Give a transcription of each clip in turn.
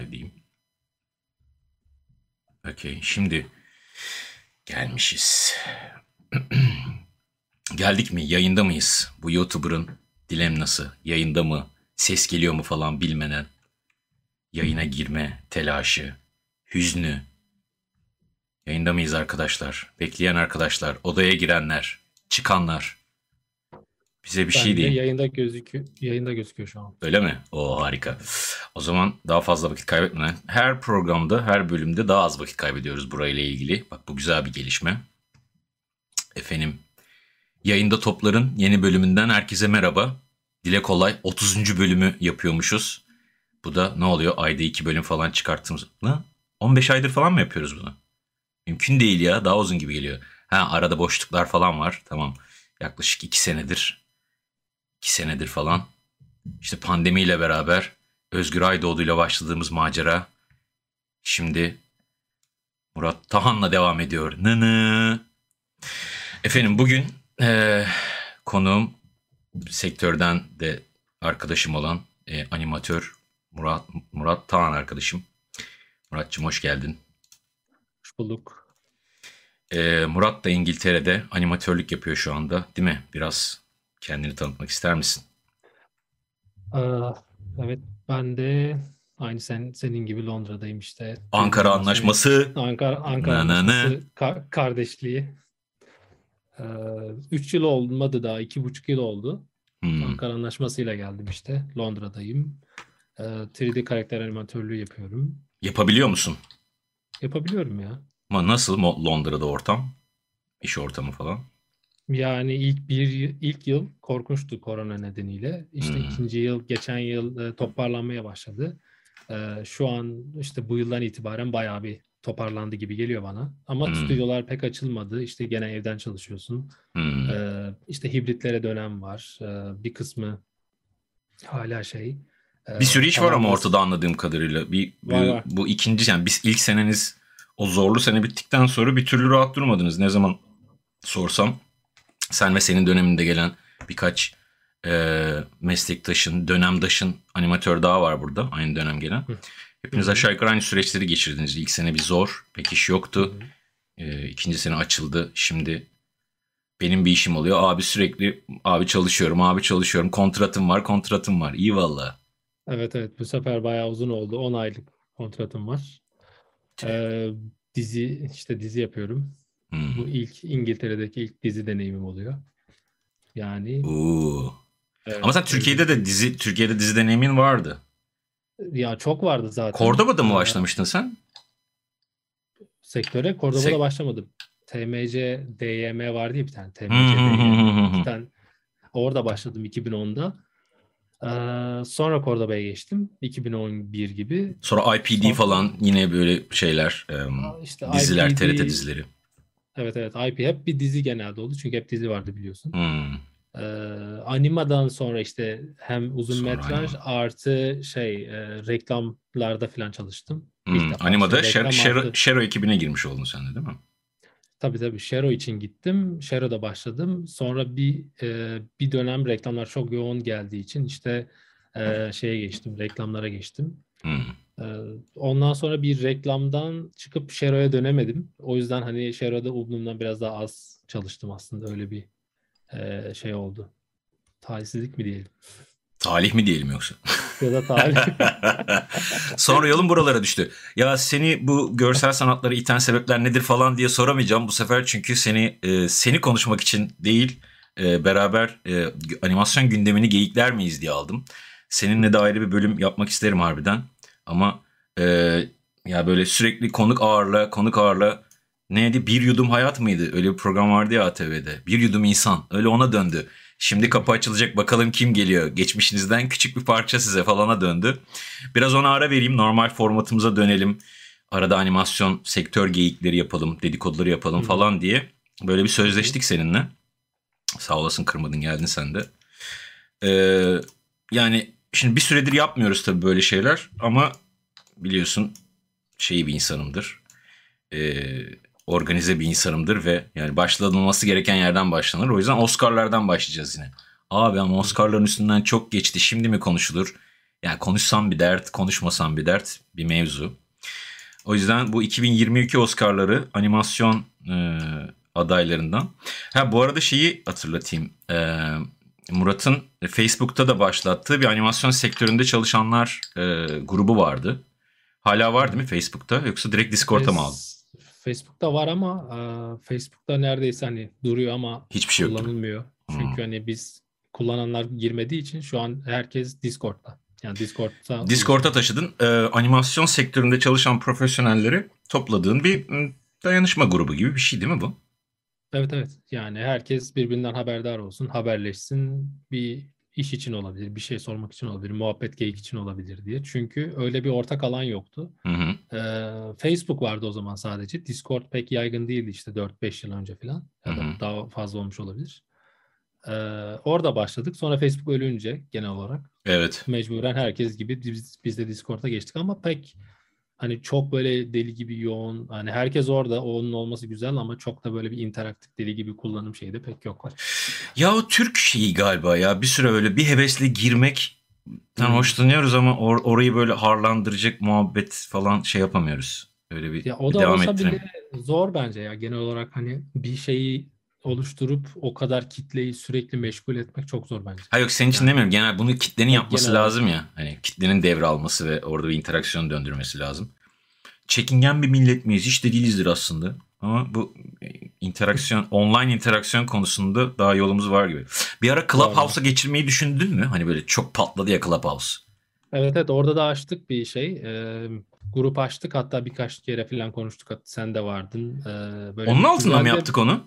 live diyeyim. Okey şimdi gelmişiz. Geldik mi? Yayında mıyız? Bu YouTuber'ın dilemnası. Yayında mı? Ses geliyor mu falan bilmeden. Yayına girme telaşı, hüznü. Yayında mıyız arkadaşlar? Bekleyen arkadaşlar, odaya girenler, çıkanlar. Bize bir şey Bende değil. yayında gözüküyor. Yayında gözüküyor şu an. Öyle mi? O harika. O zaman daha fazla vakit kaybetmeden her programda, her bölümde daha az vakit kaybediyoruz burayla ilgili. Bak bu güzel bir gelişme. Efendim, yayında topların yeni bölümünden herkese merhaba. Dile kolay 30. bölümü yapıyormuşuz. Bu da ne oluyor? Ayda 2 bölüm falan çıkarttığımız. Ne? 15 aydır falan mı yapıyoruz bunu? Mümkün değil ya. Daha uzun gibi geliyor. Ha arada boşluklar falan var. Tamam. Yaklaşık 2 senedir. 2 senedir falan. İşte pandemiyle beraber Özgür Aydoğdu ile başladığımız macera şimdi Murat Tahan'la devam ediyor. Nını. Efendim bugün eee konuğum sektörden de arkadaşım olan e, animatör Murat Murat Tahan arkadaşım. Muratçım hoş geldin. Hoş bulduk. Ee, Murat da İngiltere'de animatörlük yapıyor şu anda değil mi? Biraz kendini tanıtmak ister misin? Aa, evet ben de aynı sen senin gibi Londra'dayım işte. Ankara Anlaşması. Ankara Ankara Na. Anlaşması ka- kardeşliği. Ee, üç yıl olmadı daha iki buçuk yıl oldu. Hmm. Ankara Anlaşması'yla geldim işte. Londra'dayım. Ee, 3D karakter animatörlüğü yapıyorum. Yapabiliyor musun? Yapabiliyorum ya. Ama nasıl Londra'da ortam? İş ortamı falan. Yani ilk bir ilk yıl korkunçtu korona nedeniyle. İşte Hmm. ikinci yıl geçen yıl e, toparlanmaya başladı. E, şu an işte bu yıldan itibaren bayağı bir toparlandı gibi geliyor bana. Ama Hmm. stüdyolar pek açılmadı. İşte gene evden çalışıyorsun. Hmm. E, işte hibritlere dönem var. Bir kısmı hala şey. Bir sürü iş var ama ortada anladığım kadarıyla. Bir, Var, bu, var. bu ikinci yani biz ilk seneniz o zorlu sene bittikten sonra bir türlü rahat durmadınız. Ne zaman sorsam sen ve senin döneminde gelen birkaç e, meslektaşın, dönemdaşın animatör daha var burada aynı dönem gelen. Hı. Hepiniz Hı aşağı yukarı aynı süreçleri geçirdiniz. İlk sene bir zor, pek iş yoktu. Hı. E, ikinci sene açıldı. Şimdi benim bir işim oluyor. Abi sürekli abi çalışıyorum, abi çalışıyorum. Kontratım var, kontratım var. İyi valla. Evet evet bu sefer bayağı uzun oldu. 10 aylık kontratım var. E, dizi işte dizi yapıyorum. Hmm. Bu ilk İngiltere'deki ilk dizi deneyimim oluyor. Yani Oo. evet, Ama sen Türkiye'de de dizi Türkiye'de dizi deneyimin vardı. ya çok vardı zaten. Cordoba'da mı Ee, başlamıştın sen? Sektöre Cordoba'da Sek- başlamadım. TMC, DYM vardı ya bir tane. TMC, DYM. İki tane. Orada başladım 2010'da. Ee, sonra Cordoba'ya geçtim. 2011 gibi. Sonra IPD Son- falan yine böyle şeyler, işte diziler, IPD TRT dizileri. Evet evet IP hep bir dizi genelde oldu. Çünkü hep dizi vardı biliyorsun. Hmm. Ee, animadan sonra işte hem uzun Sonra metraj anima. artı şey e, reklamlarda falan çalıştım. Hmm. Animada Şero, artı- Şero ekibine girmiş oldun sen de değil mi? Tabii tabii Şero için gittim. Şero'da başladım. Sonra bir e, bir dönem reklamlar çok yoğun geldiği için işte e, şeye geçtim, reklamlara geçtim. Hmm. E, ondan sonra bir reklamdan çıkıp Şero'ya dönemedim. O yüzden hani Şero'da umduğumdan biraz daha az çalıştım aslında. Öyle bir e, şey oldu. Talihsizlik mi diyelim? Talih mi diyelim yoksa? Ya da talih. Sonra yolun buralara düştü. Ya seni bu görsel sanatlara iten sebepler nedir falan diye soramayacağım bu sefer çünkü seni e, seni konuşmak için değil e, beraber e, animasyon gündemini geyikler miyiz diye aldım. Seninle de ayrı bir bölüm yapmak isterim harbiden. Ama e, ya böyle sürekli konuk ağırla konuk ağırla neydi bir yudum hayat mıydı? Öyle bir program vardı ya ATV'de. Bir yudum insan öyle ona döndü. Şimdi kapı açılacak bakalım kim geliyor. Geçmişinizden küçük bir parça size falana döndü. Biraz ona ara vereyim. Normal formatımıza dönelim. Arada animasyon sektör geyikleri yapalım, dedikoduları yapalım Hı. falan diye. Böyle bir sözleştik seninle. Sağ olasın kırmadın geldin sen de. Ee, yani şimdi bir süredir yapmıyoruz tabii böyle şeyler ama biliyorsun şey bir insanımdır. Ee, organize bir insanımdır ve yani başlanılması gereken yerden başlanır. O yüzden Oscar'lardan başlayacağız yine. Abi ama Oscar'ların üstünden çok geçti. Şimdi mi konuşulur? Yani konuşsam bir dert, konuşmasam bir dert bir mevzu. O yüzden bu 2022 Oscar'ları animasyon e, adaylarından. Ha bu arada şeyi hatırlatayım. E, Murat'ın Facebook'ta da başlattığı bir animasyon sektöründe çalışanlar e, grubu vardı. Hala var değil mi Facebook'ta yoksa direkt Discord'a mı aldın? Facebook'ta var ama e, Facebook'ta neredeyse hani duruyor ama Hiçbir şey kullanılmıyor. Çünkü Hmm. hani biz kullananlar girmediği için şu an herkes Discord'da. Yani Discord'da Discord'a taşıdın. E, animasyon sektöründe çalışan profesyonelleri topladığın bir dayanışma grubu gibi bir şey değil mi bu? Evet evet. Yani herkes birbirinden haberdar olsun, haberleşsin. Bir iş için olabilir, bir şey sormak için olabilir, muhabbet geyik için olabilir diye. Çünkü öyle bir ortak alan yoktu. Hı hı. Ee, Facebook vardı o zaman sadece. Discord pek yaygın değildi işte 4-5 yıl önce falan. Ya da Hı hı. daha fazla olmuş olabilir. Ee, orada başladık. Sonra Facebook ölünce genel olarak Evet. mecburen herkes gibi biz, biz de Discord'a geçtik ama pek hani çok böyle deli gibi yoğun hani herkes orada onun olması güzel ama çok da böyle bir interaktif deli gibi kullanım şeyi de pek yok. Ya o Türk şeyi galiba ya bir süre öyle bir hevesle girmekten Hmm. hoşlanıyoruz ama or- orayı böyle harlandıracak muhabbet falan şey yapamıyoruz. Öyle bir, Ya o bir da devam olsa ettirelim. bile zor bence ya genel olarak hani bir şeyi oluşturup o kadar kitleyi sürekli meşgul etmek çok zor bence. Ha yok senin için Yani- demiyorum. Genel bunu kitlenin yapması genel lazım ya. Hani kitlenin devralması ve orada bir interaksiyon döndürmesi lazım. Çekingen bir millet miyiz? Hiç de değilizdir aslında. Ama bu e, interaksiyon, online interaksiyon konusunda daha yolumuz var gibi. Bir ara Clubhouse'a geçirmeyi düşündün mü? Hani böyle çok patladı ya Clubhouse. Evet evet orada da açtık bir şey. Ee, grup açtık hatta birkaç kere falan konuştuk. Sen de vardın. Ee, böyle Onun altında mı yaptık onu?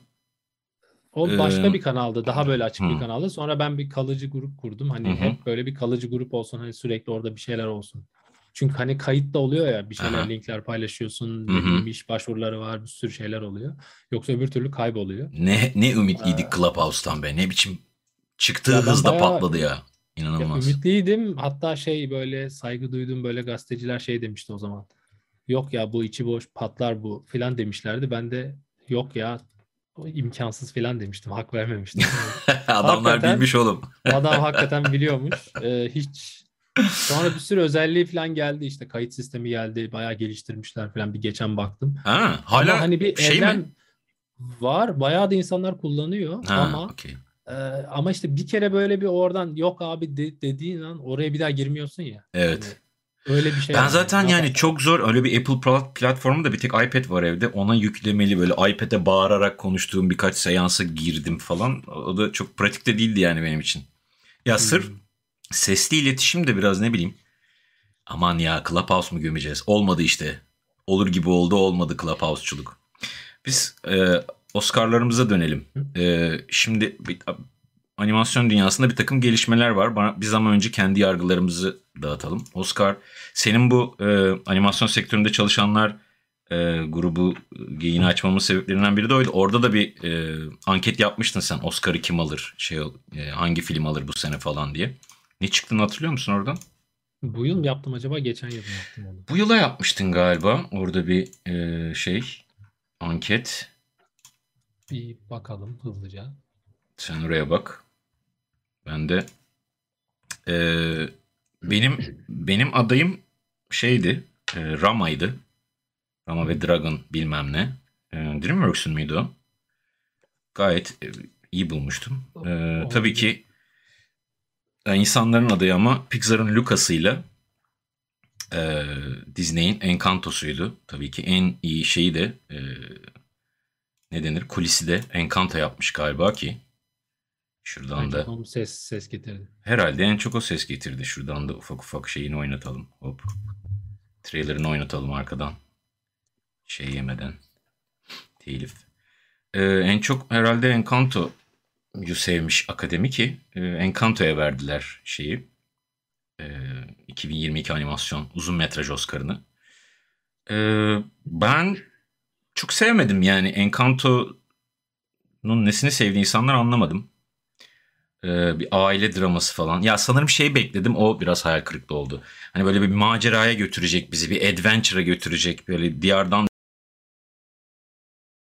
O Ee, başka bir kanaldı. Daha böyle açık bir hı. kanaldı. Sonra ben bir kalıcı grup kurdum. Hani Hı hı. hep böyle bir kalıcı grup olsun. Hani sürekli orada bir şeyler olsun. Çünkü hani kayıt da oluyor ya. Bir şeyler Aha. linkler paylaşıyorsun. Hı Ne hı. bileyim iş başvuruları var. Bir sürü şeyler oluyor. Yoksa öbür türlü kayboluyor. Ne ne ümitliydik Ee, Clubhouse'tan be. Ne biçim çıktığı Ya hızda bayağı- patladı ya. Ya İnanılmaz. ümitliydim. Hatta şey böyle saygı duyduğum böyle gazeteciler şey demişti o zaman. Yok ya bu içi boş patlar bu filan demişlerdi. Ben de yok ya o imkansız filan demiştim. Hak vermemiştim. Adamlar Hakikaten- bilmiş oğlum. Adam hakikaten biliyormuş. Ee, hiç sonra bir sürü özelliği falan geldi işte kayıt sistemi geldi. Bayağı geliştirmişler falan bir geçen baktım. Ha, hala Ama hani bir şey evren mi? var. Bayağı da insanlar kullanıyor Ha, ama okey. e, ama işte bir kere böyle bir oradan yok abi de- dediğin an oraya bir daha girmiyorsun ya. Evet. Öyle bir şey. Ben var. zaten yani çok zor öyle bir Apple plat- platformu da bir tek iPad var evde. Ona yüklemeli böyle iPad'e bağırarak konuştuğum birkaç seansa girdim falan. O da çok pratik de değildi yani benim için. Ya sırf Hmm. sesli iletişim de biraz ne bileyim. Aman ya Clubhouse mu gömeceğiz? Olmadı işte. Olur gibi oldu olmadı Clubhouse'çuluk. Biz e, Oscar'larımıza dönelim. E, şimdi bir, animasyon dünyasında bir takım gelişmeler var. Bana, biz ama önce kendi yargılarımızı dağıtalım. Oscar, senin bu e, animasyon sektöründe çalışanlar e, grubu e, yayını açmamın sebeplerinden biri de oydu. Orada da bir e, anket yapmıştın sen. Oscar'ı kim alır? Şey e, hangi film alır bu sene falan diye. Ne çıktığını hatırlıyor musun oradan? Bu yıl mı yaptım acaba? Geçen yıl mı yaptım onu? Bu yıla yapmıştın galiba. Orada bir e, şey anket. Bir bakalım hızlıca. Sen oraya bak. Ben de e, benim benim adayım şeydi. e, Rama'ydı. Rama ve Dragon bilmem ne. E, Dreamworks'un muydu o? Gayet e, iyi bulmuştum. E, tabii ki e, insanların adayı ama Pixar'ın Lucas'ıyla e, Disney'in Encanto'suydu. Tabii ki en iyi şeyi de e, ne denir? Kulisi de Encanto yapmış galiba ki. Şuradan Bence da ses ses getirdi. herhalde en çok o ses getirdi. Şuradan da ufak ufak şeyini oynatalım. Hop. Trailerını oynatalım arkadan. Şey yemeden. Telif. Ee, en çok herhalde Encanto'yu sevmiş akademi ki e, Encanto'ya verdiler şeyi. E, 2022 animasyon uzun metraj Oscar'ını. E, ben çok sevmedim yani Encanto'nun nesini sevdiği insanlar anlamadım. E, bir aile draması falan. Ya sanırım şey bekledim o biraz hayal kırıklığı oldu. Hani böyle bir maceraya götürecek bizi bir adventure'a götürecek böyle diyardan